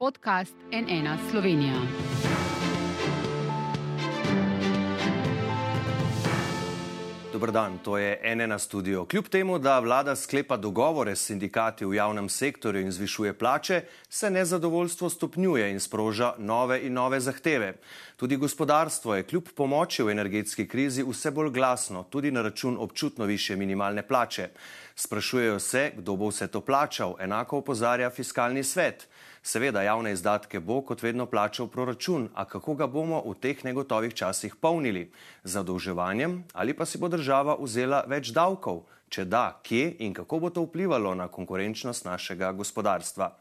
podcast NN Slovenija. Dobar dan, to je NN studio. Kljub temu, da vlada sklepa dogovore s sindikati v javnem sektorju in zvišuje plače, se nezadovoljstvo stopnjuje in sproža nove in nove zahteve. Tudi gospodarstvo je kljub pomoči v energetski krizi vse bolj glasno, tudi na račun občutno više minimalne plače. Sprašujejo se, kdo bo vse to plačal, enako opozarja fiskalni svet. Seveda, javne izdatke bo kot vedno plačal proračun, a kako ga bomo v teh negotovih časih polnili? Zadolževanjem ali pa si bo država vzela več davkov? Če da, kje in kako bo to vplivalo na konkurenčnost našega gospodarstva?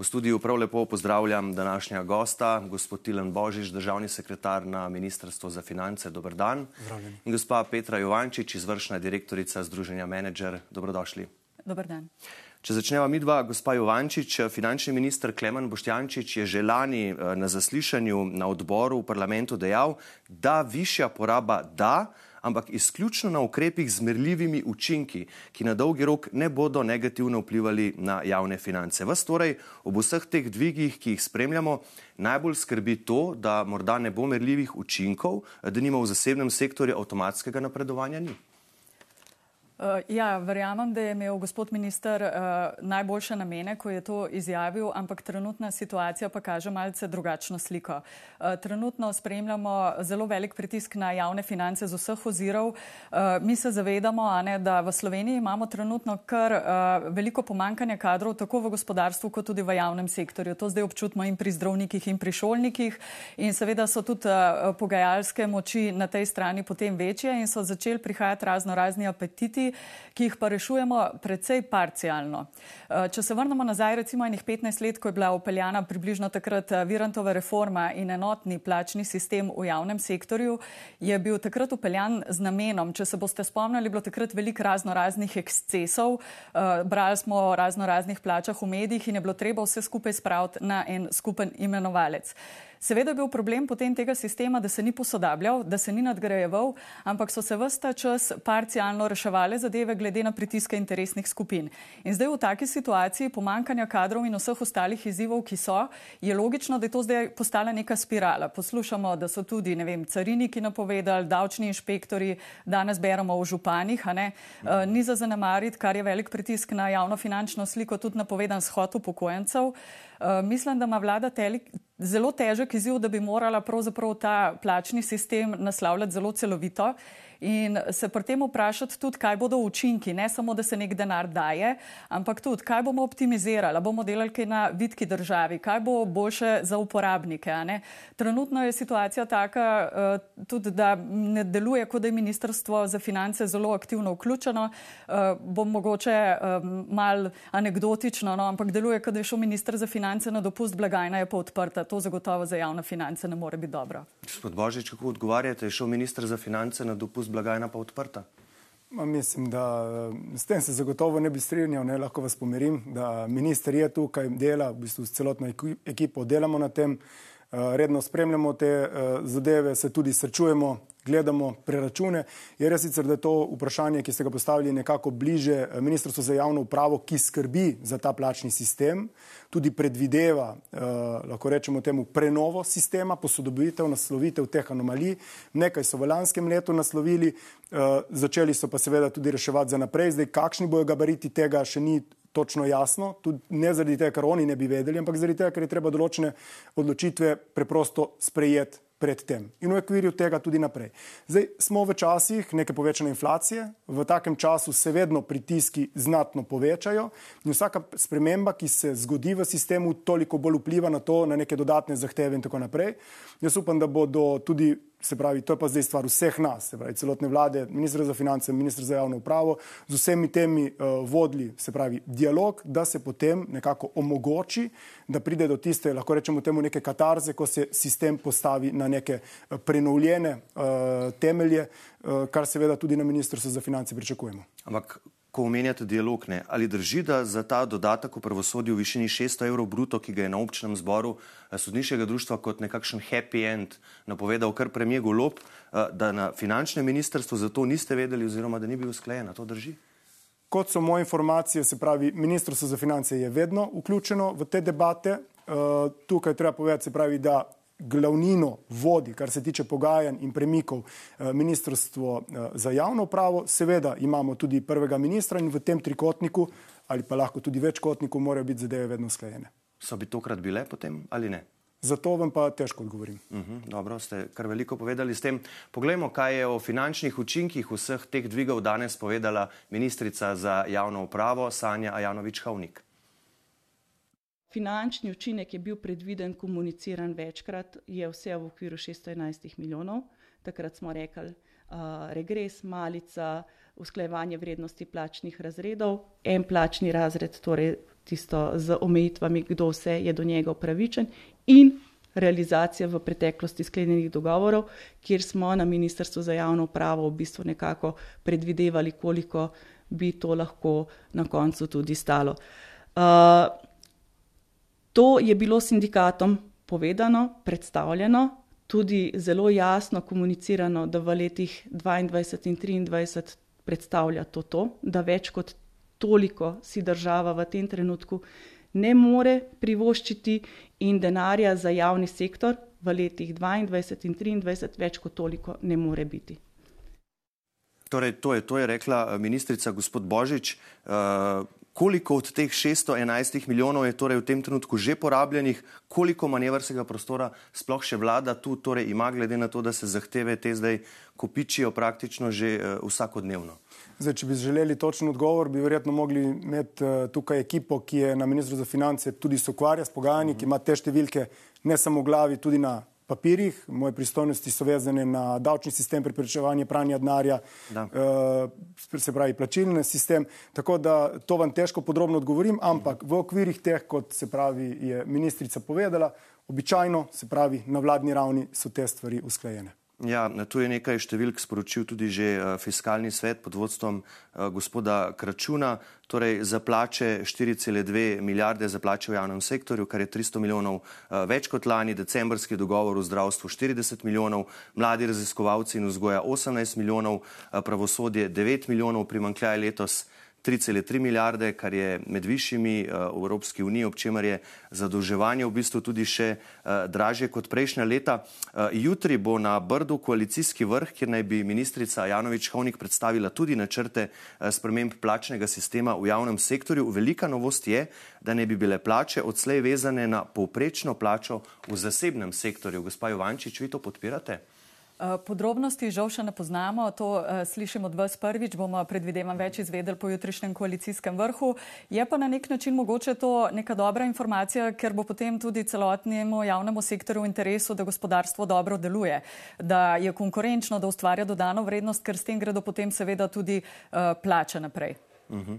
V studiu prav lepo pozdravljam današnja gosta, gospod Tilen Božič, državni sekretar na Ministrstvu za finance. Dobr dan. Zdravljeni. In gospa Petra Jovančič, izvršna direktorica Združenja Manager. Dobrodošli. Dobar dan. Če začneva midva, gospa Jovančič, finančni minister Klemen Boštjančič je že lani eh, na zaslišanju na odboru v parlamentu dejal, da višja poraba da, ampak izključno na ukrepih z merljivimi učinki, ki na dolgi rok ne bodo negativno vplivali na javne finance. Vas torej ob vseh teh dvigih, ki jih spremljamo, najbolj skrbi to, da morda ne bo merljivih učinkov, da nima v zasebnem sektorju avtomatskega napredovanja ni. Uh, ja, verjamem, da je imel gospod minister uh, najboljše namene, ko je to izjavil, ampak trenutna situacija pa kaže malce drugačno sliko. Uh, trenutno spremljamo zelo velik pritisk na javne finance z vseh ozirov. Mi se zavedamo, ne, da v Sloveniji imamo trenutno kar veliko pomankanja kadrov, tako v gospodarstvu, kot tudi v javnem sektorju. To zdaj občutimo in pri zdravnikih in pri šolnikih. In seveda so tudi pogajalske moči na tej strani potem večje in so začeli prihajati razno razni apetiti ki jih pa rešujemo precej parcialno. Eh, če se vrnemo nazaj, recimo enih 15 let, ko je bila upeljana približno takrat eh, Virantova reforma in enotni plačni sistem v javnem sektorju, je bil takrat upeljan z namenom, če se boste spomnili, bilo takrat veliko razno raznih ekscesov, eh, brali smo o razno raznih plačah v medijih in je bilo treba vse skupaj spraviti na en skupen imenovalec. Seveda je bil problem potem tega sistema, da se ni posodabljal, da se ni nadgrajeval, ampak so se vsta čas parcialno reševali zadeve glede na pritiske interesnih skupin. In zdaj v taki situaciji pomankanja kadrov in vseh ostalih izzivov, ki so, je logično, da je to zdaj postala neka spirala. Poslušamo, da so tudi, ne vem, cariniki napovedali, davčni inšpektori, danes beremo o županih, a ne. Uh, ni za zanemariti, kar je velik pritisk na javno finančno sliko, tudi napovedan shod upokojencev. Uh, mislim, da ima vlada telik, zelo težek izziv, da bi morala pravzaprav ta plačni sistem naslavljati zelo celovito in se pri tem vprašati tudi, kaj bodo učinki, ne samo, da se nek denar daje, ampak tudi, kaj bomo optimizirali, bomo delali kaj na vidki državi, kaj bo boljše za uporabnike. Trenutno je situacija taka, uh, tudi da ne deluje, kot da je Ministrstvo za finance zelo aktivno vključeno. Uh, bom mogoče um, mal anegdotično, no, ampak deluje, kot da je šel ministr za finance na dopust, blagajna je pa odprta. To zagotovo za javne finance ne more biti dobro. Gospod Božič, kako odgovarjate? Je šel ministr za finance na dopust blagajna pa odprta? Ma mislim, da eh, s tem se zagotovo ne bi strinjal, ne lahko vas pomirim, da minister je tukaj, dela, v bistvu s celotno ekipo delamo na tem, redno spremljamo te eh, zadeve, se tudi srečujemo, gledamo preračune. Je res sicer, da je to vprašanje, ki ste ga postavili nekako bliže eh, Ministrstvu za javno upravo, ki skrbi za ta plačni sistem, tudi predvideva, eh, lahko rečemo temu, prenovo sistema, posodobitev, naslovitev teh anomalij. Nekaj so v lanskem letu naslovili, eh, začeli so pa seveda tudi reševati za naprej. Zdaj, kakšni bojo gabariti tega, še ni točno jasno, tudi ne zaradi tega, ker oni ne bi vedeli, ampak zaradi tega, ker je treba določene odločitve preprosto sprejeti predtem in v okviru tega tudi naprej. Zdaj smo v časih neke povečane inflacije, v takem času se vedno pritiski znatno povečajo in vsaka sprememba, ki se zgodi v sistemu, toliko bolj vpliva na to, na neke dodatne zahteve in tako naprej. Jaz upam, da bodo tudi se pravi, to je pa zdaj stvar vseh nas, se pravi, celotne vlade, ministr za finance, ministr za javno upravo, z vsemi temi uh, vodili, se pravi, dialog, da se potem nekako omogoči, da pride do tiste, lahko rečemo temu, neke katarze, ko se sistem postavi na neke uh, prenovljene uh, temelje, uh, kar seveda tudi na ministrstvu za finance pričakujemo. Ampak Ko omenjate dialog, ne, ali drži, da za ta dodatek v pravosodju v višini 600 evrov bruto, ki ga je na občnem zboru eh, sodniškega društva kot nekakšen happy end napovedal kar premijer Golob, eh, da na finančnem ministrstvu za to niste vedeli oziroma da ni bil usklajen, to drži? Kot so moje informacije, se pravi, ministrstvo za finance je vedno vključeno v te debate. Tukaj treba povedati, se pravi, da glavnino vodi, kar se tiče pogajanj in premikov, Ministrstvo za javno upravo. Seveda imamo tudi prvega ministra in v tem trikotniku ali pa lahko tudi večkotniku morajo biti zadeve vedno sklejene. So bi tokrat bile potem ali ne? Zato vam pa težko odgovorim. Uh mhm, -huh, dobro, ste kar veliko povedali s tem. Poglejmo, kaj je o finančnih učinkih vseh teh dvigov danes povedala ministrica za javno upravo Sanja Ajanovič-Havnik. Finančni učinek je bil predviden, komuniciran večkrat, je vse v okviru 611 milijonov. Takrat smo rekli, uh, regres, malica, usklajevanje vrednosti plačnih razredov, en plačni razred, torej tisto z omejitvami, kdo vse je do njega upravičen, in realizacija v preteklosti sklenjenih dogovorov, kjer smo na Ministrstvu za javno upravo v bistvu nekako predvidevali, koliko bi to lahko na koncu tudi stalo. Uh, to je bilo sindikatom povedano, predstavljeno, tudi zelo jasno komunicirano, da v letih 2022 in 2023 predstavlja to, to, da več kot toliko si država v tem trenutku ne more privoščiti in denarja za javni sektor v letih 2022 in 2023 več kot toliko ne more biti. Torej, to je, to je rekla eh, ministrica gospod Božič. Koliko od teh 611 milijonov je torej v tem trenutku že porabljenih, koliko manevrskega prostora sploh še vlada tu torej ima, glede na to, da se zahteve te zdaj kopičijo praktično že uh, vsakodnevno? Zdaj, če bi želeli točen odgovor, bi verjetno mogli imeti uh, tukaj ekipo, ki je na ministru za finance tudi se ukvarja s pogajanji, uh -huh. ki ima te številke ne samo v glavi, tudi na papirjih. Moje pristojnosti so vezane na davčni sistem, preprečevanje pranja denarja, uh, se pravi plačilni sistem. Tako da to vam težko podrobno odgovorim, ampak v okvirih teh, kot se pravi, je ministrica povedala, običajno, se pravi, na vladni ravni so te stvari usklajene. Ja, tu je nekaj številk sporočil tudi že uh, fiskalni svet pod vodstvom uh, gospoda Kračuna, torej za plače 4,2 milijarde za plače v javnem sektorju, kar je 300 milijonov uh, več kot lani, decembrski dogovor v zdravstvu 40 milijonov, mladi raziskovalci in vzgoja 18 milijonov, pravosodje 9 milijonov, primankljaj letos 3,3 milijarde, kar je med višjimi uh, v Evropski uniji, ob čemer je zadolževanje v bistvu tudi še uh, dražje kot prejšnja leta. Uh, jutri bo na Brdu koalicijski vrh, kjer naj bi ministrica Janovič Hovnik predstavila tudi načrte sprememb plačnega sistema v javnem sektorju. Velika novost je, da ne bi bile plače odslej vezane na povprečno plačo v zasebnem sektorju. Gospa Jovančič, vi to podpirate? Eh, podrobnosti žal še ne poznamo, to uh, slišim od vas prvič, bomo predvidevam več izvedeli po jutrišnjem koalicijskem vrhu. Je pa na nek način mogoče to neka dobra informacija, ker bo potem tudi celotnemu javnemu sektorju v interesu, da gospodarstvo dobro deluje, da je konkurenčno, da ustvarja dodano vrednost, ker s tem gredo potem seveda tudi uh, plače naprej. Uh mhm. -huh.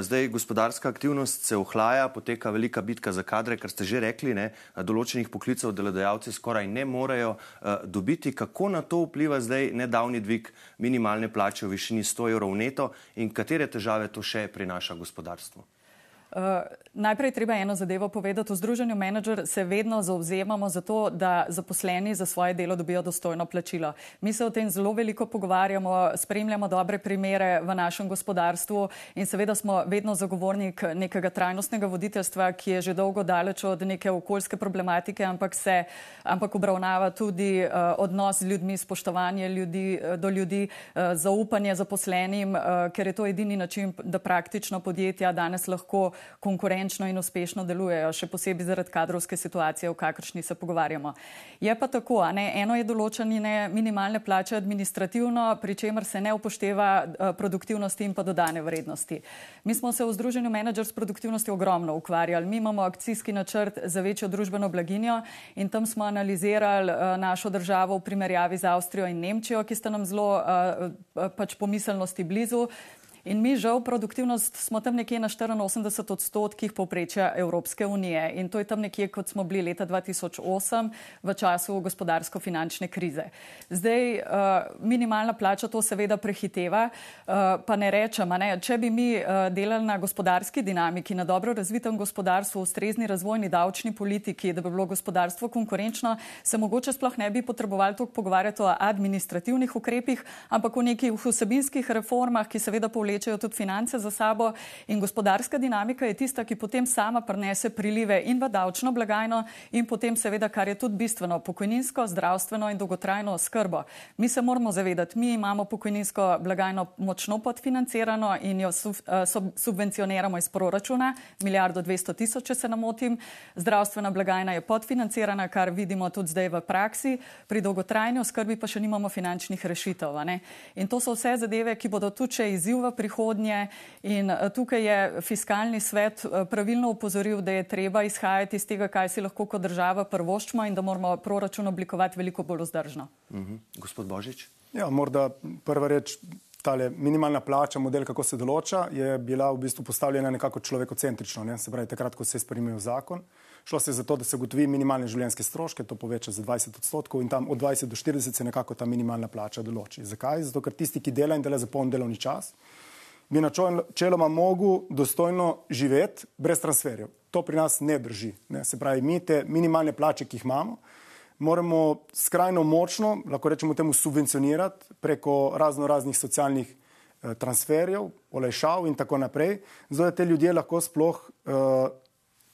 Zdaj gospodarska aktivnost se ohlaja, poteka velika bitka za kadre, kar ste že rekli, ne? določenih poklicev delodajalci skoraj ne morejo uh, dobiti. Kako na to vpliva zdaj nedavni dvig minimalne plače v višini 100 evrov neto in katere težave to še prinaša gospodarstvu? Uh, najprej treba eno zadevo povedati. V Združenju Manager se vedno zauzemamo za to, da zaposleni za svoje delo dobijo dostojno plačilo. Mi se o tem zelo veliko pogovarjamo, spremljamo dobre primere v našem gospodarstvu in seveda smo vedno zagovornik nekega trajnostnega voditeljstva, ki je že dolgo daleč od neke okoljske problematike, ampak se ampak obravnava tudi uh, odnos z ljudmi, spoštovanje ljudi, uh, do ljudi, uh, zaupanje zaposlenim, uh, ker je to edini način, da praktično podjetja danes lahko konkurenčno in uspešno delujejo, še posebej zaradi kadrovske situacije, o kakršni se pogovarjamo. Je pa tako, ne, eno je določanje minimalne plače administrativno, pri čemer se ne upošteva uh, produktivnosti in pa dodane vrednosti. Mi smo se v Združenju menedžer s produktivnostjo ogromno ukvarjali. Mi imamo akcijski načrt za večjo družbeno blaginjo in tam smo analizirali uh, našo državo v primerjavi z Avstrijo in Nemčijo, ki sta nam zelo uh, pač pomiselnosti blizu. In mi žal produktivnost smo tam nekje na 84 odstotkih povprečja Evropske unije in to je tam nekje, kot smo bili leta 2008 v času gospodarsko-finančne krize. Zdaj uh, minimalna plača to seveda prehiteva, uh, pa ne rečem, ne, če bi mi uh, delali na gospodarski dinamiki, na dobro razvitem gospodarstvu, ustrezni razvojni davčni politiki, da bi bilo gospodarstvo konkurenčno, se mogoče sploh ne bi potrebovali toliko pogovarjati o administrativnih ukrepih, ampak o nekih vsebinskih reformah, ki seveda povlečejo vlečejo tudi finance za sabo in gospodarska dinamika je tista, ki potem sama prenese prilive in v davčno blagajno in potem seveda, kar je tudi bistveno, pokojninsko, zdravstveno in dolgotrajno oskrbo. Mi se moramo zavedati, mi imamo pokojninsko blagajno močno podfinancirano in jo eh, subvencioniramo iz proračuna, milijardo dvesto tisoč, če se namotim. Zdravstvena blagajna je podfinancirana, kar vidimo tudi zdaj v praksi, pri dolgotrajni oskrbi pa še nimamo finančnih rešitev. In to so vse zadeve, ki bodo tudi še izziv v prihodnje in eh, tukaj je fiskalni svet eh, pravilno upozoril, da je treba izhajati iz tega, kaj si lahko kot država prvoščimo in da moramo proračun oblikovati veliko bolj vzdržno. Mhm. Gospod Božič? Ja, morda prva reč, tale minimalna plača, model, kako se določa, je bila v bistvu postavljena nekako človekocentrično, ne? se pravi takrat, ko se je spremljal zakon. Šlo se je za to, da se gotovi minimalne življenjske stroške, to poveča za 20 odstotkov in tam od 20 do 40 se nekako ta minimalna plača določi. Zakaj? Zato, ker tisti, ki dela in dela za poln delovni čas, bi načeloma mogel dostojno živeti brez transferjev. To pri nas ne drži. Ne? Se pravi, mi te minimalne plače, ki jih imamo, moramo skrajno močno, lahko rečemo temu, subvencionirati preko razno raznih socialnih eh, transferjev, olajšav in tako naprej, zato da te ljudje lahko sploh uh,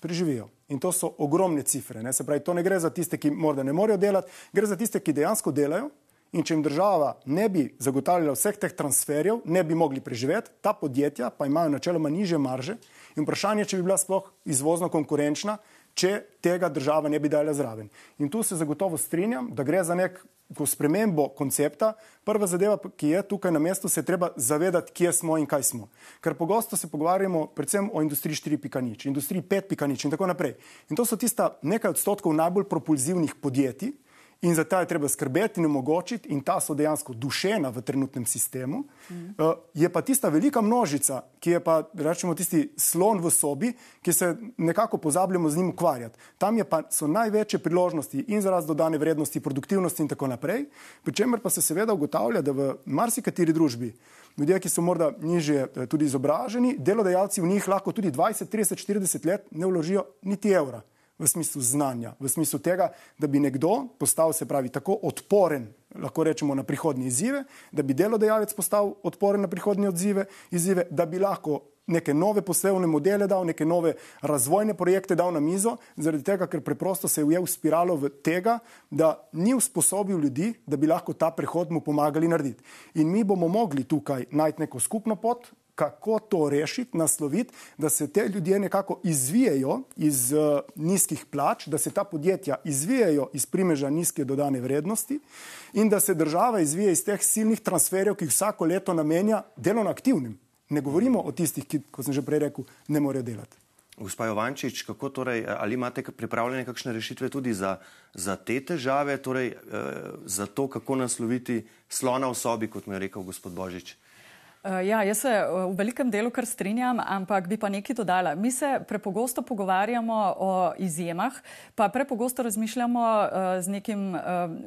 preživijo. In to so ogromne cifre. Ne? Se pravi, to ne gre za tiste, ki morda ne morejo delati, gre za tiste, ki dejansko delajo. In če jim država ne bi zagotavljala vseh teh transferjev, ne bi mogli preživeti, ta podjetja pa imajo načeloma niže marže. In vprašanje, če bi bila sploh izvozno konkurenčna, če tega država ne bi dala zraven. In tu se zagotovo strinjam, da gre za neko spremembo koncepta. Prva zadeva, ki je tukaj na mestu, se je treba zavedati, kje smo in kaj smo. Ker pogosto se pogovarjamo predvsem o industriji 4.0, industriji 5.0 in tako naprej. In to so tista nekaj odstotkov najbolj propulzivnih podjetij, in za ta je treba skrbeti in omogočiti, in ta so dejansko dušena v trenutnem sistemu. Mm. Uh, je pa tista velika množica, ki je pa, rečemo, tisti slon v sobi, ki se nekako pozabljamo z njim ukvarjati. Tam pa, so največje priložnosti in za razdodane vrednosti, produktivnosti in tako naprej, pri čemer pa se seveda ugotavlja, da v marsikateri družbi. Ljudje, ki so morda nižje eh, tudi izobraženi, delodajalci v njih lahko tudi 20, 30, 40 let ne vložijo niti evra v smislu znanja, v smislu tega, da bi nekdo postal, se pravi, tako odporen, lahko rečemo, na prihodnje izzive, da bi delodajalec postal odporen na prihodnje odzive, izzive, da bi lahko neke nove poslovne modele dal, neke nove razvojne projekte dal na mizo, zaradi tega, ker preprosto se je ujel spiralo v tega, da ni usposobil ljudi, da bi lahko ta prehod mu pomagali narediti. In mi bomo mogli tukaj najti neko skupno pot, kako to rešiti, nasloviti, da se te ljudje nekako izvijajo iz uh, nizkih plač, da se ta podjetja izvijajo iz primeža nizke dodane vrednosti in da se država izvija iz teh silnih transferjev, ki jih vsako leto namenja delovno aktivnim. Ne govorimo o tistih, ki, kot sem že prej rekel, ne morejo delati. Gospa Jovančič, kako torej, ali imate pripravljene kakšne rešitve tudi za, za te težave, torej eh, za to, kako nasloviti slona v sobi, kot mi je rekel gospod Božič? Uh, ja, jaz se uh, v velikem delu kar strinjam, ampak bi pa nekaj dodala. Mi se prepogosto pogovarjamo o izjemah, pa prepogosto razmišljamo uh, z, nekim,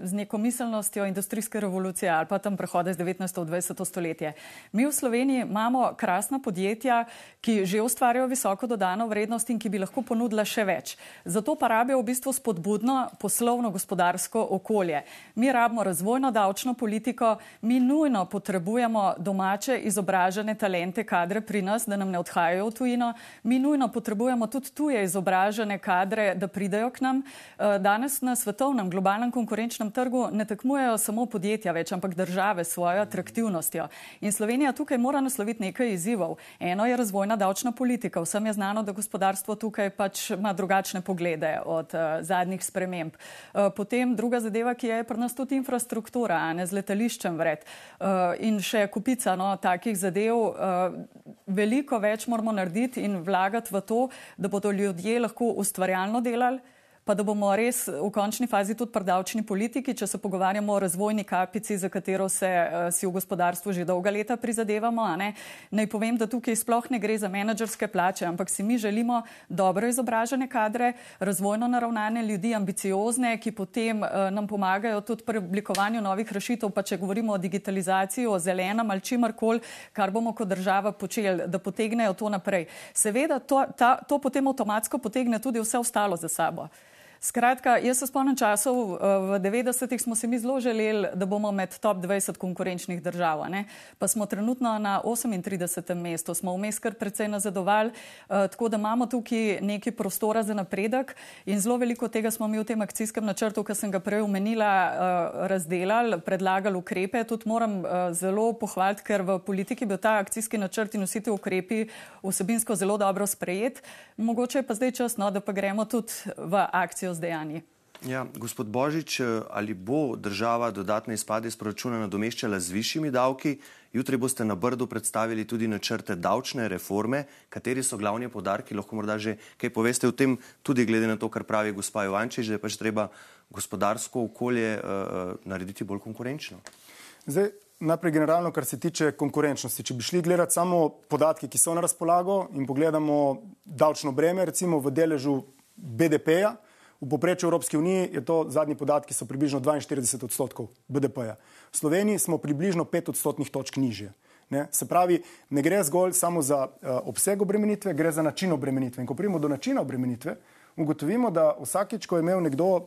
z neko miselnostjo industrijske revolucije ali pa tam prehode iz 19. v 20. stoletje. Mi v Sloveniji imamo krasna podjetja, ki že ustvarjajo visoko dodano vrednost in ki bi lahko ponudila še več. Zato pa rabijo v bistvu spodbudno poslovno gospodarsko okolje. Mi rabimo razvojno davčno politiko, mi nujno potrebujemo domače izobražene talente, kadre pri nas, da nam ne odhajajo v tujino. Mi nujno potrebujemo tudi tuje izobražene kadre, da pridejo k nam. Eh, danes na svetovnem globalnem konkurenčnem trgu ne tekmujejo samo podjetja več, ampak države s svojo atraktivnostjo. In Slovenija tukaj mora nasloviti nekaj izzivov. Eno je razvojna davčna politika. Vsem je znano, da gospodarstvo tukaj pač ima drugačne poglede od uh, zadnjih sprememb. Uh, potem druga zadeva, ki je pri nas tudi infrastruktura, ne z letališčem vred. Uh, in še kupica, no, ta takih zadev uh, veliko več moramo narediti in vlagati v to, da bodo ljudje lahko ustvarjalno delali pa da bomo res v končni fazi tudi pri davčni politiki, če se pogovarjamo o razvojni kapici, za katero se uh, si v gospodarstvu že dolga leta prizadevamo. Naj povem, da tukaj sploh ne gre za menedžerske plače, ampak si mi želimo dobro izobražene kadre, razvojno naravnane ljudi, ambiciozne, ki potem uh, nam pomagajo tudi pri oblikovanju novih rešitev, pa če govorimo o digitalizaciji, o zelenem ali čimarkoli, kar bomo kot država počeli, da potegnejo to naprej. Seveda to, ta, to potem avtomatsko potegne tudi vse ostalo za sabo. Skratka, jaz se spomnim časov, v 90-ih smo se mi zelo želeli, da bomo med top 20 konkurenčnih držav. Ne? Pa smo trenutno na 38. mestu, smo vmes kar precej nazadovali, tako da imamo tukaj neki prostora za napredek in zelo veliko tega smo mi v tem akcijskem načrtu, ki sem ga prej omenila, razdelali, predlagali ukrepe. Tudi moram zelo pohvaliti, ker v politiki bil ta akcijski načrt in vsi ti ukrepi vsebinsko zelo dobro sprejet. Mogoče je pa zdaj čas, no, da pa gremo tudi v akcijo z dejanji. Ja, gospod Božič, eh, ali bo država dodatne izpade iz proračuna nadomeščala z višjimi davki? Jutri boste na Brdu predstavili tudi načrte davčne reforme. Kateri so glavni podarki? Lahko morda že kaj poveste o tem, tudi glede na to, kar pravi gospa Jovančič, da je pač treba gospodarsko okolje uh, narediti bolj konkurenčno. Zdaj, najprej generalno, kar se tiče konkurenčnosti. Če bi šli gledati samo podatke, ki so na razpolago in pogledamo davčno breme, recimo v deležu BDP-ja, V poprečju Evropske unije je to zadnji podatki so približno 42 odstotkov BDP-ja. V Sloveniji smo približno 5 odstotnih točk nižje. Ne? Se pravi, ne gre zgolj samo za uh, obseg obremenitve, gre za način obremenitve. In ko pridemo do načina obremenitve, ugotovimo, da vsakič, ko je imel nekdo uh,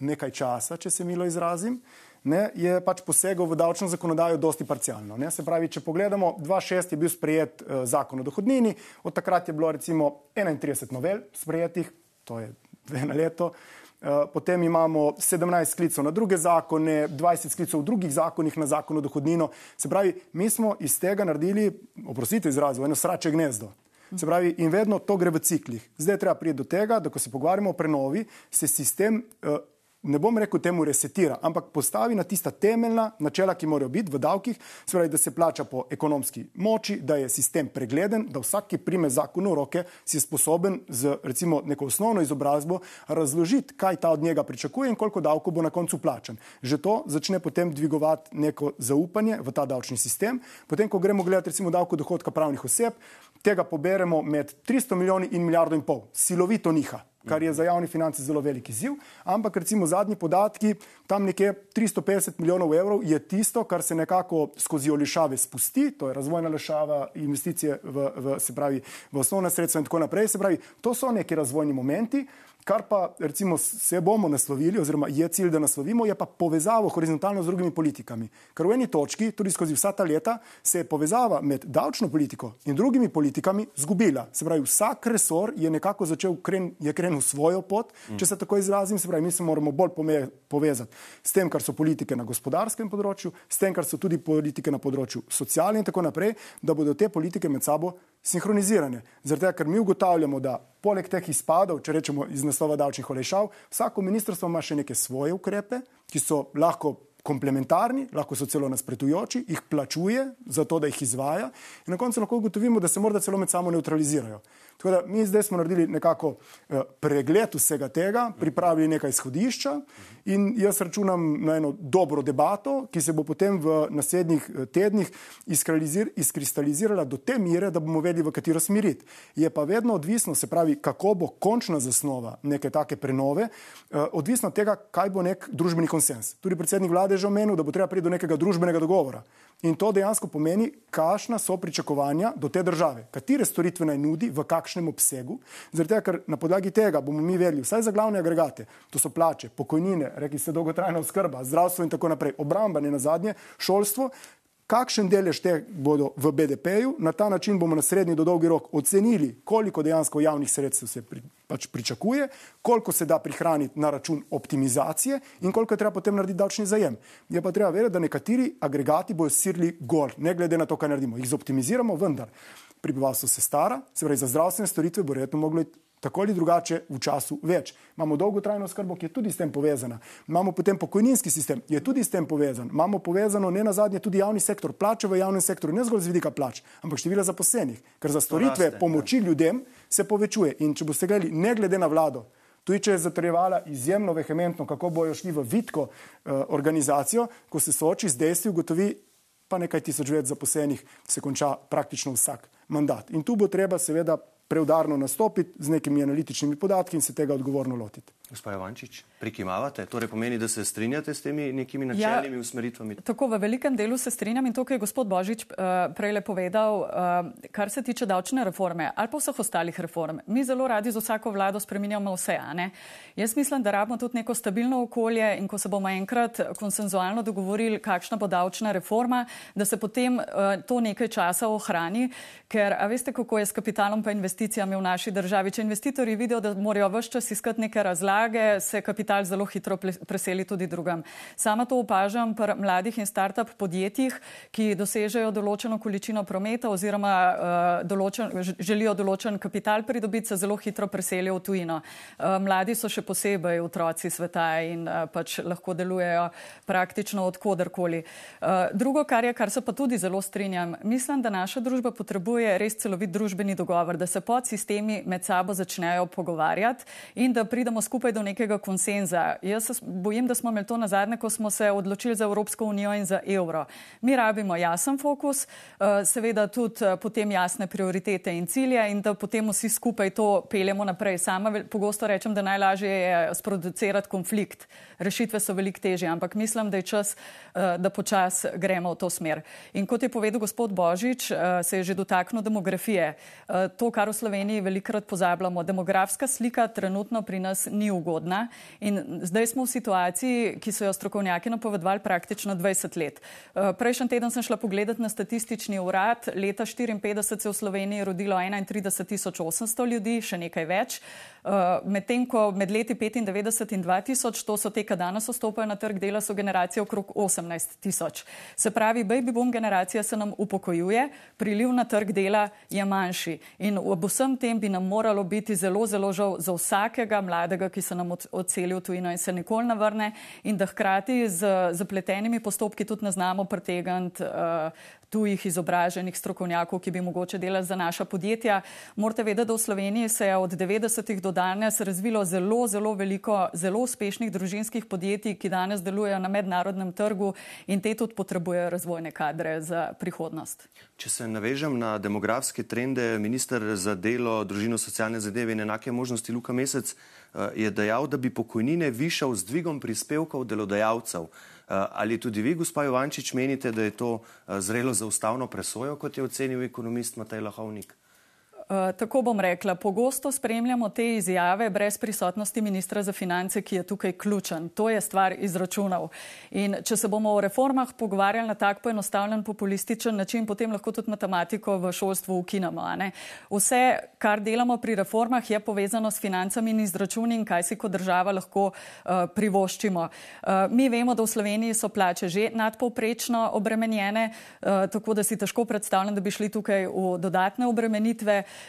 nekaj časa, če se milo izrazim, ne, je pač posegal v davčno zakonodajo dosti parcialno. Ne? Se pravi, če pogledamo, 2006 je bil sprejet uh, zakon o dohodnini, od takrat je bilo recimo 31 novel sprejetih, to je dve na leto. Eh, potem imamo 17 sklicov na druge zakone, 20 sklicov v drugih zakonih na zakon o dohodnino. Se pravi, mi smo iz tega naredili, oprostite izrazu, eno srače gnezdo. Se pravi, in vedno to gre v ciklih. Zdaj treba priti do tega, da ko se pogovarjamo o prenovi, se sistem uh, ne bom rekel temu resetira, ampak postavi na tista temeljna načela, ki morajo biti v davkih, se pravi, da se plača po ekonomski moči, da je sistem pregleden, da vsak, ki prime zakon v roke, si je sposoben z recimo neko osnovno izobrazbo razložiti, kaj ta od njega pričakuje in koliko davkov bo na koncu plačan. Že to začne potem dvigovati neko zaupanje v ta davčni sistem. Potem, ko gremo gledati recimo davko dohodka pravnih oseb, tega poberemo med 300 milijoni in milijardo in pol. Silovito niha kar je za javne finance zelo velik izziv. Ampak recimo zadnji podatki, tam nekje 350 milijonov evrov je tisto, kar se nekako skozi olišave spusti, to je razvojna lešava, investicije v, v, se pravi, v osnovna sredstva in tako naprej. Se pravi, to so neki razvojni momenti. Kar pa recimo se bomo naslovili, oziroma je cilj, da naslovimo, je pa povezavo horizontalno z drugimi politikami. Ker v eni točki, tudi skozi vsa ta leta, se je povezava med davčno politiko in drugimi politikami zgubila. Se pravi, vsak resor je nekako začel kren, je krenil svojo pot, mm. če se tako izrazim. Se pravi, mi se moramo bolj povezati s tem, kar so politike na gospodarskem področju, s tem, kar so tudi politike na področju socialne in tako naprej, da bodo te politike med sabo sinhronizirane. Tega, ker mi ugotavljamo, da poleg teh izpadov, če rečemo iz naslova davčnih olejšav, vsako ministrstvo ima še neke svoje ukrepe, ki so lahko komplementarni, lahko so celo nasprotujoči, jih plačuje za to, da jih izvaja in na koncu lahko ugotovimo, da se morda celo med sabo neutralizirajo. Tako da mi zdaj smo naredili nekako eh, pregled vsega tega, pripravili nekaj izhodišča in jaz računam na eno dobro debato, ki se bo potem v naslednjih eh, tednih izkristalizirala do te mere, da bomo vedeli, v katero smeriti. Je pa vedno odvisno, se pravi, kako bo končna zasnova neke take prenove, eh, odvisno od tega, kaj bo nek družbeni konsens. Tudi predsednik vlade je že omenil, da bo treba priti do nekega družbenega dogovora. In to dejansko pomeni, kakšna so pričakovanja do te države, katere storitve naj nudi, v kakšnem obsegu. Zaradi tega, ker na podlagi tega bomo mi vedeli, vsaj za glavne agregate, to so plače, pokojnine, rekli ste dolgotrajna oskrba, zdravstvo in tako naprej, obramba, ne na zadnje, šolstvo, kakšen delež te bodo v BDP-ju, na ta način bomo na srednji do dolgi rok ocenili, koliko dejansko javnih sredstev se pri, pač pričakuje, koliko se da prihraniti na račun optimizacije in koliko je treba potem narediti davčni zajem. Je pa treba vedeti, da nekateri agregati bojo sirli gor, ne glede na to, kaj naredimo. Jih zoptimiziramo, vendar prebivalstvo se stara, se pravi za zdravstvene storitve bo verjetno moglo tako ali drugače v času več. Imamo dolgotrajno skrbo, ki je tudi s tem povezana. Imamo potem pokojninski sistem, ki je tudi s tem povezan. Imamo povezano ne na zadnje tudi javni sektor, plače v javnem sektorju, ne zgolj z vidika plač, ampak števila zaposlenih, ker za storitve raste, pomoči ja. ljudem se povečuje. In če boste gledali, ne glede na vlado, tudi če je zatrjevala izjemno vehementno, kako bojo šli v vitko uh, organizacijo, ko se sooči z dejstvi, ugotovi pa nekaj tisoč več zaposlenih, se konča praktično vsak mandat. In tu bo treba seveda preudarno nastopiti z nekimi analitičnimi podatki in se tega odgovorno lotiti. Gospod Jovančič, prikimavate, torej pomeni, da se strinjate s temi nekimi ja, načelnimi ja, usmeritvami? Tako v velikem delu se strinjam in to, kar je gospod Božič uh, prej le povedal, uh, kar se tiče davčne reforme ali pa vseh ostalih reform. Mi zelo radi z vsako vlado spreminjamo vse, a ne? Jaz mislim, da rabimo tudi neko stabilno okolje in ko se bomo enkrat konsenzualno dogovorili, kakšna bo davčna reforma, da se potem uh, to nekaj časa ohrani, ker, a veste, kako je s kapitalom pa investicijami v naši državi. Če investitorji vidijo, da morajo vse čas iskati neke razlage, podlage se kapital zelo hitro preseli tudi drugam. Sama to opažam pri mladih in start-up podjetjih, ki dosežejo določeno količino prometa oziroma uh, določen, želijo določen kapital pridobiti, se zelo hitro preselijo v tujino. Uh, mladi so še posebej otroci sveta in uh, pač lahko delujejo praktično odkudarkoli. Uh, drugo, kar je, kar se pa tudi zelo strinjam, mislim, da naša družba potrebuje res celovit družbeni dogovor, da se podsistemi med sabo začnejo pogovarjati in da pridemo skupaj skupaj do nekega konsenza. Jaz se bojim, da smo imeli to na zadnje, ko smo se odločili za Evropsko unijo in za evro. Mi rabimo jasen fokus, eh, seveda tudi eh, potem jasne prioritete in cilje in da potem vsi skupaj to peljemo naprej. Sama pogosto rečem, da najlažje je sproducirati konflikt. Rešitve so veliko težje, ampak mislim, da je čas, eh, da počas gremo v to smer. In kot je povedal gospod Božič, se je že dotaknil demografije. To, kar v Sloveniji velikrat pozabljamo, demografska slika trenutno pri nas ni ugodna. In zdaj smo v situaciji, ki so jo strokovnjaki napovedovali praktično 20 let. Eh, prejšnji teden sem šla pogledat na statistični urad. Leta 1954 se je v Sloveniji rodilo 31.800 ljudi, še nekaj več. Eh, medtem ko med leti 95 in 2000, to so te, ki danes vstopajo na trg dela, so generacije okrog 18 tisoč. Se pravi, baby boom generacija se nam upokojuje, priliv na trg dela je manjši. In ob vsem tem bi nam moralo biti zelo, zelo žal za vsakega mladega, ki se nam odseli v tujino in se nikoli ne vrne, in da hkrati z zapletenimi postopki tudi ne znamo pretegant uh, tujih izobraženih strokovnjakov, ki bi mogoče delali za naša podjetja. Morate vedeti, da v Sloveniji se je od 90-ih do danes razvilo zelo, zelo veliko zelo uspešnih družinskih podjetij, ki danes delujejo na mednarodnem trgu in te tudi potrebujejo razvojne kadre za prihodnost. Če se navežem na demografske trende, minister za delo, družino, socialne zadeve in enake možnosti Luka Mesec eh, je dejal, da bi pokojnine višal z dvigom prispevkov delodajalcev. Eh, ali tudi vi, gospod Jovančič, menite, da je to eh, zrelo za ustavno presojo, kot je ocenil ekonomist Matej Lahovnik? Eh, tako bom rekla, pogosto spremljamo te izjave brez prisotnosti ministra za finance, ki je tukaj ključen. To je stvar izračunov. In če se bomo o reformah pogovarjali na tak poenostavljen, populističen način, potem lahko tudi matematiko v šolstvu ukinemo. Vse, kar delamo pri reformah, je povezano s financami in izračuni in kaj si kot država lahko uh, privoščimo. Uh, mi vemo, da v Sloveniji so plače že nadpovprečno obremenjene, uh, tako da si težko predstavljam, da bi šli tukaj v dodatne obremenitve. Uh,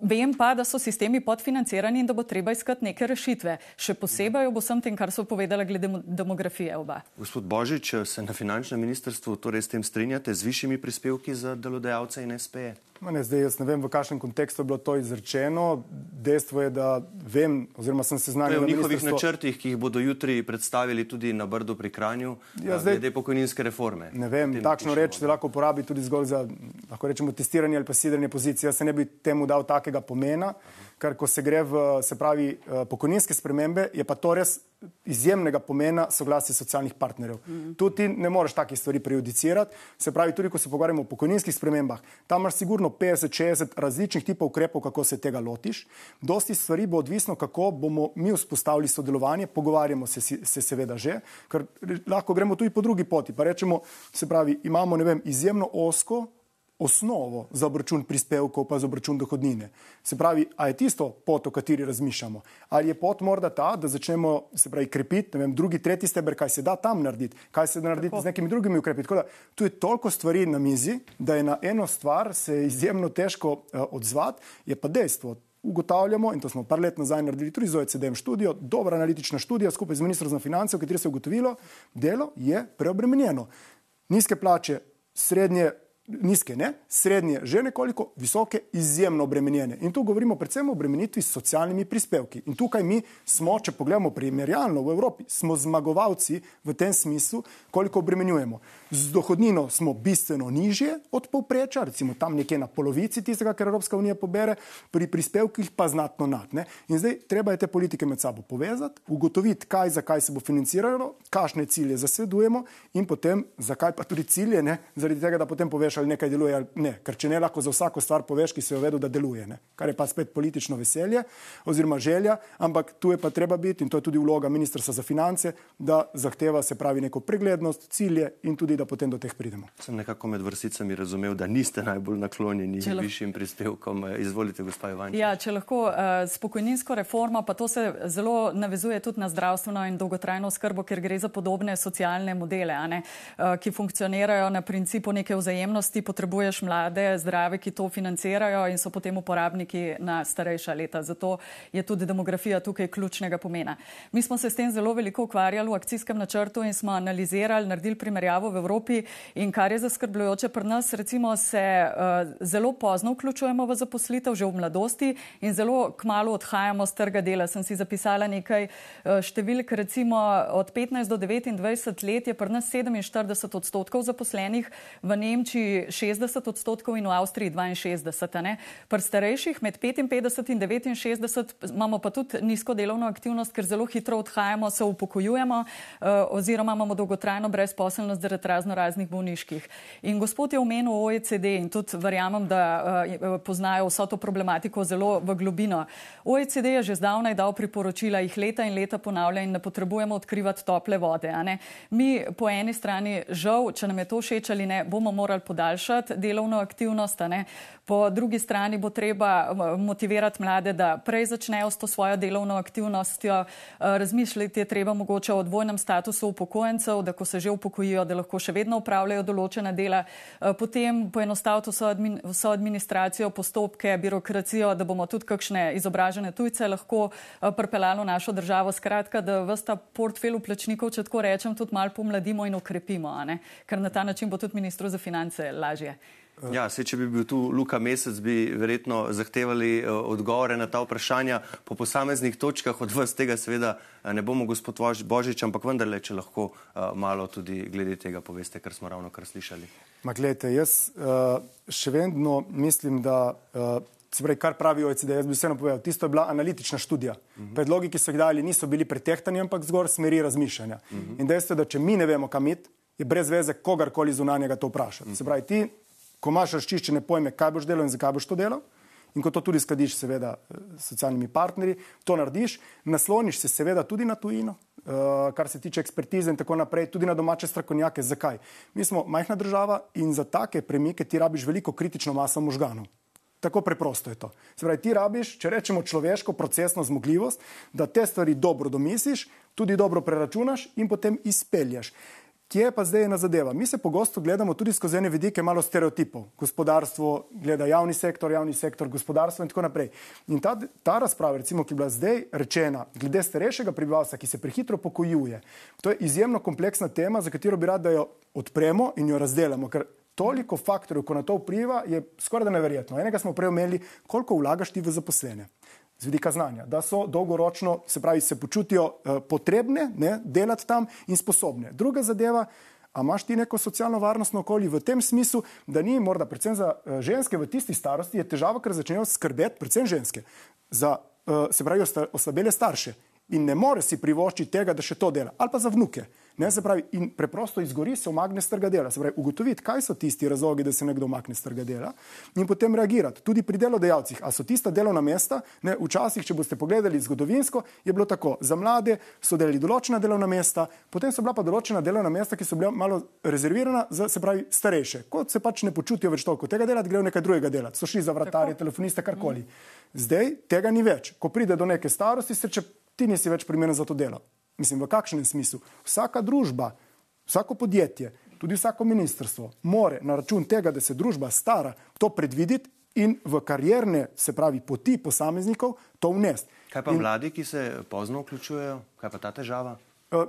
vem pa, da so sistemi podfinancirani in da bo treba iskati neke rešitve. Še posebej ob vsem tem, kar so povedala glede demografije oba. Gospod Božič, se na finančnem ministrstvu torej s tem strinjate z višjimi prispevki za delodajalce in SPE? Ne, zdaj jaz ne vem, v kakšnem kontekstu je bilo to izrečeno. Dejstvo je, da vem, oziroma sem se znal. V njihovih načrtih, ki jih bodo jutri predstavili tudi na Brdu pri Kranju, ja, zdaj, glede pokojninske reforme. Ne vem, takšno reč se lahko uporabi tudi zgolj za, lahko rečemo, testiranje ali pa sidranje pozicije. Jaz se ne bi temu dal takega pomena. Aha ker ko se gre v se pravi, eh, pokojninske spremembe, je pa to res izjemnega pomena soglasje socialnih partnerjev. Mm -hmm. Tu ti ne moreš takih stvari prejudicirati. Se pravi, tudi ko se pogovarjamo o pokojninskih spremembah, tam imaš sigurno 50-60 različnih tipov ukrepov, kako se tega lotiš. Dosti stvari bo odvisno, kako bomo mi vzpostavili sodelovanje, pogovarjamo se, se seveda že, ker lahko gremo tudi po drugi poti. Pa rečemo, se pravi, imamo ne vem, izjemno osko osnovo za obračun prispevkov, pa za obračun dohodnine. Se pravi, a je tisto pot, o kateri razmišljamo? Ali je pot morda ta, da začnemo se pravi krepiti, ne vem, drugi, tretji steber, kaj se da tam narediti, kaj se da narediti Tako. z nekimi drugimi ukrepi. Tako da tu je toliko stvari na mizi, da je na eno stvar se izjemno težko uh, odzvati, je pa dejstvo. Ugotavljamo, in to smo par let nazaj naredili tudi z OECD-em študijo, dobra analitična študija skupaj z ministrom za finance, v kateri se je ugotovilo, delo je preobremenjeno. Nizke plače, srednje nizke, ne, srednje, že nekoliko, visoke, izjemno obremenjene. In tu govorimo predvsem o obremenitvi s socialnimi prispevki. In tukaj mi smo, če pogledamo primerjalno v Evropi, smo zmagovalci v tem smislu, koliko obremenjujemo. Z dohodnino smo bistveno nižje od povprečja, recimo tam nekje na polovici tistega, kar Evropska unija pobere, pri prispevkih pa znatno nad. Ne. In zdaj treba je te politike med sabo povezati, ugotoviti, kaj za kaj se bo financiralo, kakšne cilje zasledujemo in potem zakaj pa tudi cilje, ne, zaradi tega, da potem poveš, ali nekaj deluje ali ne. Ker če ne lahko za vsako stvar poveš, ki se jo vedo, da deluje, ne. kar je pa spet politično veselje oziroma želja, ampak tu je pa treba biti in to je tudi vloga ministrstva za finance, da zahteva se pravi neko preglednost, cilje in tudi, da potem do teh pridemo. Sem nekako med vrsticami razumel, da niste najbolj naklonjeni lahko... višjim prispevkom. Izvolite, gospod Ivan. Ja, če lahko uh, s pokojninsko reformo, pa to se zelo navezuje tudi na zdravstveno in dolgotrajno skrbo, ker gre za podobne socialne modele, uh, ki funkcionirajo na principu neke vzajemnosti ti potrebuješ mlade, zdrave, ki to financirajo in so potem uporabniki na starejša leta. Zato je tudi demografija tukaj ključnega pomena. Mi smo se s tem zelo veliko ukvarjali v akcijskem načrtu in smo analizirali, naredili primerjavo v Evropi in kar je zaskrbljujoče pri nas, recimo se uh, zelo pozno vključujemo v zaposlitev, že v mladosti in zelo kmalo odhajamo z trga dela. Sem si zapisala nekaj uh, številk, recimo od 15 do 29 let je pri nas 47 odstotkov zaposlenih, v Nemčiji 60 odstotkov in v Avstriji 62. Pri starejših med 55 in 69 imamo pa tudi nizko delovno aktivnost, ker zelo hitro odhajamo, se upokojujemo uh, oziroma imamo dolgotrajno brezposelnost zaradi razno raznih bolniških. In gospod je omenil OECD in tudi verjamem, da uh, poznajo vso to problematiko zelo v globino. OECD je že zdavnaj dal priporočila, jih leta in leta ponavlja in ne potrebujemo odkrivati tople vode. Mi po eni strani žal, če nam je to všeč ali ne, bomo morali podaljšati podaljšati delovno aktivnost. Po drugi strani bo treba motivirati mlade, da prej začnejo s to svojo delovno aktivnostjo. Razmišljati je treba mogoče o dvojnem statusu upokojencev, da ko se že upokojijo, da lahko še vedno upravljajo določena dela. Potem poenostaviti vso, admin, vso administracijo, postopke, birokracijo, da bomo tudi kakšne izobražene tujce lahko pripeljali v našo državo. Skratka, da vsta portfelj uplačnikov, če tako rečem, tudi malo pomladimo in ukrepimo, ker na ta način bo tudi ministru za finance lažje. Ja, se, če bi bil tu Luka Mesec, bi verjetno zahtevali uh, odgovore na ta vprašanja po posameznih točkah. Od vas tega seveda uh, ne bomo, gospod Božič, ampak vendarle, če lahko uh, malo tudi glede tega poveste, kar smo ravno kar slišali. Ma, gledajte, jaz uh, še vedno mislim, da. Se pravi, kar pravi OECD, jaz bi vseeno povedal, tisto je bila analitična študija. Uh -huh. Predlogi, ki so jih dali, niso bili pretehtani, ampak zgor smeri razmišljanja. Uh -huh. In dejstvo je, da če mi ne vemo, kam iti, je brez veze kogarkoli zunanjega to vprašati. Se pravi, ti, ko imaš razčiščene pojme, kaj boš delal in zakaj boš to delal, in ko to tudi skladiš, seveda, s socialnimi partnerji, to narediš, nasloniš se seveda tudi na tujino, uh, kar se tiče ekspertize in tako naprej, tudi na domače strokovnjake. Zakaj? Mi smo majhna država in za take premike ti rabiš veliko kritično maso možganov. Tako preprosto je to. Se pravi, ti rabiš, če rečemo človeško procesno zmogljivost, da te stvari dobro domisliš, tudi dobro preračunaš in potem izpelješ. Kje je pa zdaj ena zadeva? Mi se pogosto gledamo tudi skozi ene vidike malo stereotipov. Gospodarstvo gleda javni sektor, javni sektor, gospodarstvo in tako naprej. In ta, ta razprava, recimo, ki je bila zdaj rečena glede starejšega prebivalstva, ki se prehitro pokojuje, to je izjemno kompleksna tema, za katero bi rad, da jo odpremo in jo razdelamo. Ker toliko faktorjev, ko na to vpliva, je skoraj da neverjetno. Enega smo prej omenili, koliko vlagaš ti v zaposlene z vidika znanja, da so dolgoročno, se pravi, se počutijo uh, potrebne ne, delati tam in sposobne. Druga zadeva, a imaš ti neko socialno varnostno okolje v tem smislu, da ni morda, predvsem za uh, ženske v tisti starosti, je težava, ker začnejo skrbeti, predvsem ženske, za, uh, se pravi, oslabele starše in ne more si privoščiti tega, da še to dela, ali pa za vnuke. Ne, se pravi, in preprosto izgori se umakne z trga dela. Se pravi, ugotoviti, kaj so tisti razlogi, da se nekdo umakne z trga dela in potem reagirati. Tudi pri delodajalcih. A so tista delovna mesta, ne, včasih, če boste pogledali zgodovinsko, je bilo tako. Za mlade so delali določena delovna mesta, potem so bila pa določena delovna mesta, ki so bila malo rezervirana za, se pravi, starejše. Kot se pač ne počutijo več toliko tega delati, grejo nekaj drugega delati. So šli za vratarje, telefoniste, karkoli. Zdaj tega ni več. Ko pride do neke starosti, se če ti nisi več primeren za to delo. Mislim, v kakšnem smislu? Vsaka družba, vsako podjetje, tudi vsako ministrstvo more na račun tega, da se družba stara, to predvideti in v karierne, se pravi, poti posameznikov to vnesti. Kaj pa in... mladi, ki se pozno vključujejo, kaj pa ta težava?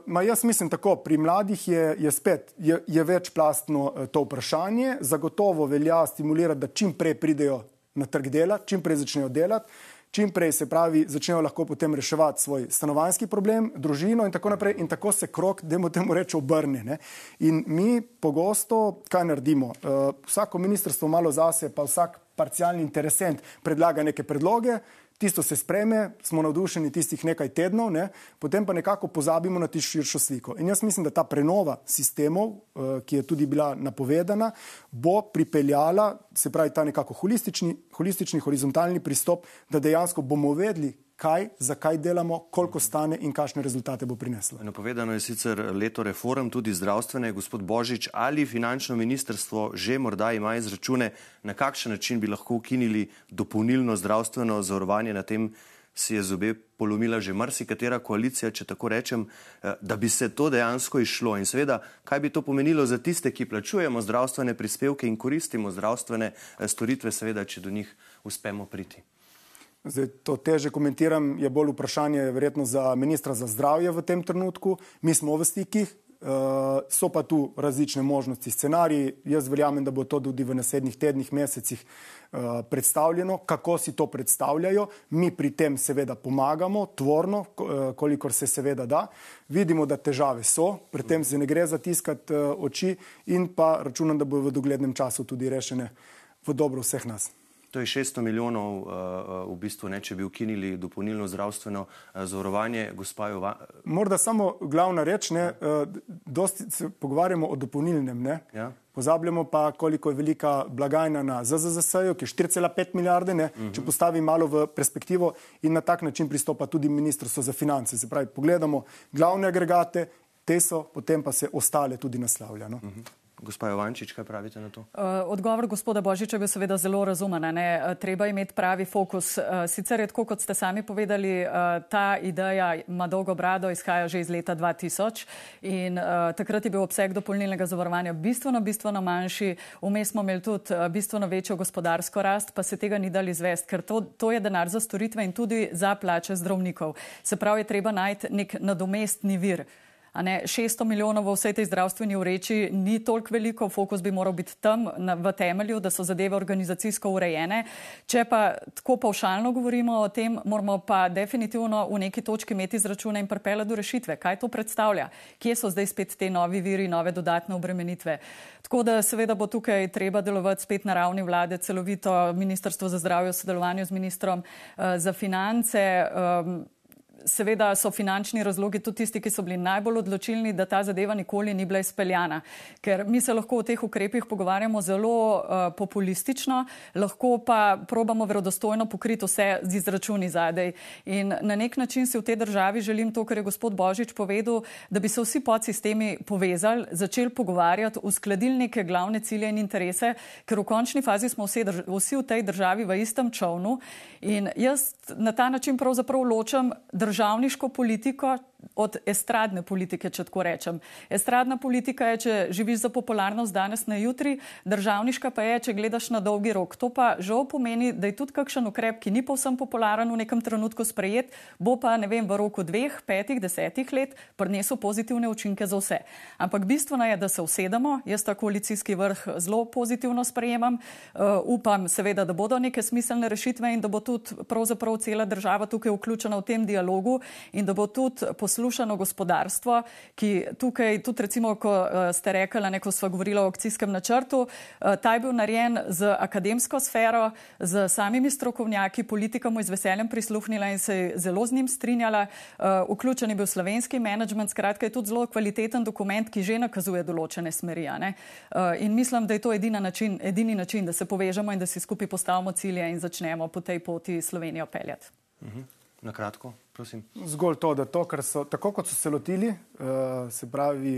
Ma jaz mislim tako, pri mladih je, je spet je, je večplastno to vprašanje. Zagotovo velja stimulirati, da čim prej pridejo na trg dela, čim prej začnejo delati čim prej se pravi, začnejo lahko potem reševati svoj stanovanjski problem, družino in tako naprej. In tako se krok, da mu temu reče, obrne. Ne? In mi pogosto, kaj naredimo? Uh, vsako ministrstvo malo zase, pa vsak parcialni interesent predlaga neke predloge, tisto se spreme, smo navdušeni tistih nekaj tednov, ne? potem pa nekako pozabimo na tisto širšo sliko. In jaz mislim, da ta prenova sistemov, uh, ki je tudi bila napovedana, bo pripeljala, se pravi, ta nekako holistični, holistični horizontalni pristop, da dejansko bomo vedeli, kaj, zakaj delamo, koliko stane in kakšne rezultate bo prineslo. Napovedano je sicer leto reform, tudi zdravstvene. Gospod Božič, ali finančno ministrstvo že morda ima izračune, na kakšen način bi lahko ukinili dopolnilno zdravstveno zavarovanje na tem, si je zobe polomila že marsikatera koalicija, če tako rečem, eh, da bi se to dejansko išlo. In seveda, kaj bi to pomenilo za tiste, ki plačujemo zdravstvene prispevke in koristimo zdravstvene eh, storitve, seveda, če do njih uspemo priti. Zdaj, to teže komentiram, je bolj vprašanje verjetno za ministra za zdravje v tem trenutku. Mi smo v stikih, uh, so pa tu različne možnosti, scenariji. Jaz verjamem, da bo to tudi v naslednjih tednih, mesecih uh, predstavljeno, kako si to predstavljajo. Mi pri tem seveda pomagamo, tvorno, uh, kolikor se seveda da. Vidimo, da težave so, pri tem se ne gre zatiskati oči in pa računam, da bo v doglednem času tudi rešene v dobro vseh nas. To je 600 milijonov, uh, v bistvu, ne, če bi ukinili dopolnilno zdravstveno uh, zavarovanje. Jova... Morda samo glavna reč, ne, uh, dosti se pogovarjamo o dopolnilnem. Ja. Pozabljamo pa, koliko je velika blagajna na ZZZS-ju, ki je 4,5 milijarde, ne, uh -huh. če postavi malo v perspektivo in na tak način pristopa tudi Ministrstvo za finance. Se pravi, pogledamo glavne agregate, te so, potem pa se ostale tudi naslavlja. No. Uh -huh. Gospa Jovančič, kaj pravite na to? Uh, odgovor gospoda Božiča je seveda zelo razumen. Uh, treba imeti pravi fokus. Uh, sicer je tako, kot ste sami povedali, ta ideja ima dolgo brado, izhaja že iz leta 2000 in takrat je bil obseg dopolnilnega zavarovanja bistveno, bistveno manjši. Vmes smo imeli tudi bistveno večjo gospodarsko rast, pa se tega ni dali izvesti, ker to, to je denar za storitve in tudi za plače zdravnikov. Se pravi, je treba najti nek nadomestni vir. Ne, 600 milijonov v vsej tej zdravstveni ureči ni toliko veliko, fokus bi moral biti tam na, v temelju, da so zadeve organizacijsko urejene. Če pa tako pavšalno govorimo o tem, moramo pa definitivno v neki točki imeti izračune in prepela do rešitve. Kaj to predstavlja? Kje so zdaj spet te novi viri, nove dodatne obremenitve? Tako da seveda bo tukaj treba delovati spet na ravni vlade, celovito Ministrstvo za zdravje v sodelovanju z ministrom uh, za finance. Um, seveda so finančni razlogi tudi tisti, ki so bili najbolj odločilni, da ta zadeva nikoli ni bila izpeljana. Ker mi se lahko o teh ukrepih pogovarjamo zelo uh, populistično, lahko pa probamo verodostojno pokriti vse z izračuni zadej. In na nek način si v tej državi želim to, kar je gospod Božič povedal, da bi se vsi podsistemi povezali, začeli pogovarjati, uskladili neke glavne cilje in interese, ker v končni fazi smo vsi, vsi v tej državi v istem čovnu. In jaz na ta način pravzaprav ločam državo državniško politiko od estradne politike, če tako rečem. Estradna politika je, če živiš za popularnost danes na jutri, državniška pa je, če gledaš na dolgi rok. To pa žal pomeni, da je tudi kakšen ukrep, ki ni povsem popularen v nekem trenutku sprejet, bo pa ne vem, v roku dveh, petih, desetih let prinesel pozitivne učinke za vse. Ampak bistveno je, da se usedemo. Jaz ta koalicijski vrh zelo pozitivno sprejemam. Uh, upam seveda, da bodo neke smiselne rešitve in da bo tudi pravzaprav cela država tukaj vključena v tem dialogu in da bo tudi poslušano gospodarstvo, ki tukaj, tudi recimo, ko uh, ste rekli, neko smo govorili o akcijskem načrtu, uh, ta je bil narejen z akademsko sfero, z samimi strokovnjaki, politika mu je z veseljem prisluhnila in se zelo z njim strinjala. Uh, vključen je bil slovenski menedžment, skratka je tudi zelo kvaliteten dokument, ki že nakazuje določene smeri. In mislim, da je to način, edini način, da se povežemo in da si skupaj postavimo cilje in začnemo po tej poti Slovenijo peljati. Mhm. Na kratko, prosim. Zgolj to, da to, kar so, tako kot so se lotili, uh, se pravi,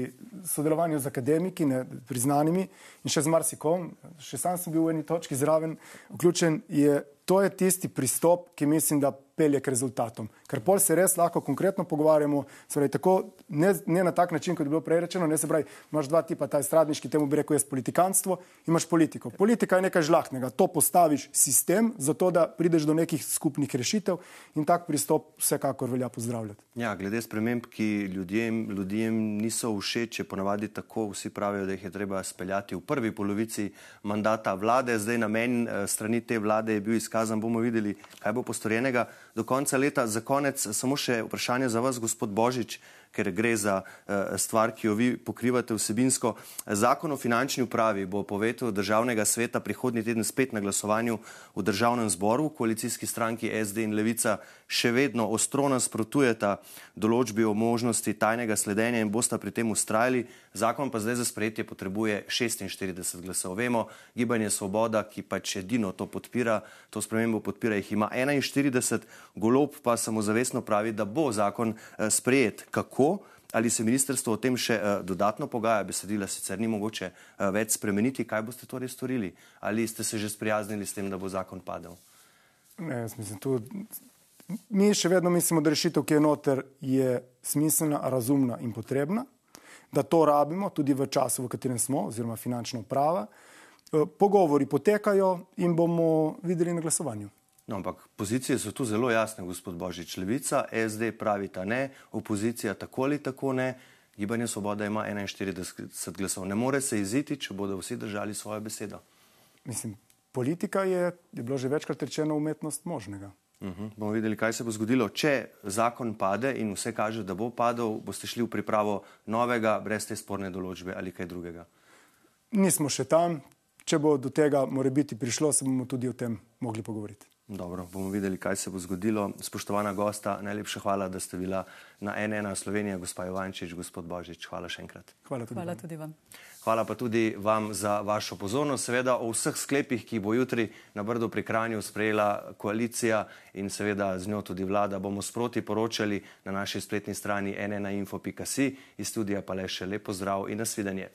sodelovanje z akademiki, ne, priznanimi in še z marsikom, še sam sem bil v eni točki zraven, vključen, je, to je tisti pristop, ki mislim, da pelje k rezultatom. Ker pol se res lahko konkretno pogovarjamo, pravi, tako, ne, ne na tak način, kot je bilo prej rečeno, ne se pravi, imaš dva tipa, ta stradniški, temu bi rekel jaz politikanstvo, imaš politiko. Politika je nekaj žlahtnega, to postaviš sistem, zato da prideš do nekih skupnih rešitev in tak pristop vsekakor velja pozdravljati. Ja, glede sprememb, ki ljudjem, ljudjem niso všeč, je ponavadi tako, vsi pravijo, da jih je treba speljati v prvi polovici mandata vlade, zdaj namen eh, strani te vlade je bil izkazan, bomo videli, kaj bo postorjenega do konca leta. Za konec samo še vprašanje za vas, gospod Božič ker gre za uh, stvar, ki jo vi pokrivate vsebinsko. Zakon o finančni upravi bo po vetu državnega sveta prihodnji teden spet na glasovanju v državnem zboru. Koalicijski stranki SD in Levica še vedno ostro nasprotujeta določbi o možnosti tajnega sledenja in bosta pri tem ustrajali. Zakon pa zdaj za sprejetje potrebuje 46 glasov. Vemo, gibanje Svoboda, ki pač edino to podpira, to spremembo podpira, jih ima 41, golob pa samozavestno pravi, da bo zakon uh, sprejet. Kako lahko, ali se ministrstvo o tem še uh, dodatno pogaja, besedila sicer ni mogoče uh, več spremeniti, kaj boste torej storili? Ali ste se že sprijaznili s tem, da bo zakon padel? Ne, jaz mislim, tu, mi še vedno mislimo, da rešitev, ki je noter, je smiselna, razumna in potrebna, da to rabimo tudi v času, v katerem smo, oziroma finančna uprava. Uh, pogovori potekajo in bomo videli na glasovanju. No, ampak pozicije so tu zelo jasne, gospod Božič. Levica, SD pravi ta ne, opozicija tako ali tako ne, gibanje Svoboda ima 41 glasov. Ne more se iziti, če bodo vsi držali svojo besedo. Mislim, politika je, je bilo že večkrat rečeno, umetnost možnega. Uh mhm. -huh. Bomo videli, kaj se bo zgodilo. Če zakon pade in vse kaže, da bo padel, boste šli v pripravo novega, brez te sporne določbe ali kaj drugega. Nismo še tam. Če bo do tega more biti prišlo, se bomo tudi o tem mogli pogovoriti. Dobro, bomo videli, kaj se bo zgodilo. Spoštovana gosta, najlepša hvala, da ste bila na NN Slovenija, gospod Jovančič, gospod Božič. Hvala še enkrat. Hvala tudi, hvala tudi vam. Hvala pa tudi vam za vašo pozornost. Seveda o vseh sklepih, ki bo jutri na Brdo pri Kranju sprejela koalicija in seveda z njo tudi vlada, bomo sproti poročali na naši spletni strani nnainfo.si. Iz studija pa le še lepo zdrav in nasvidenje.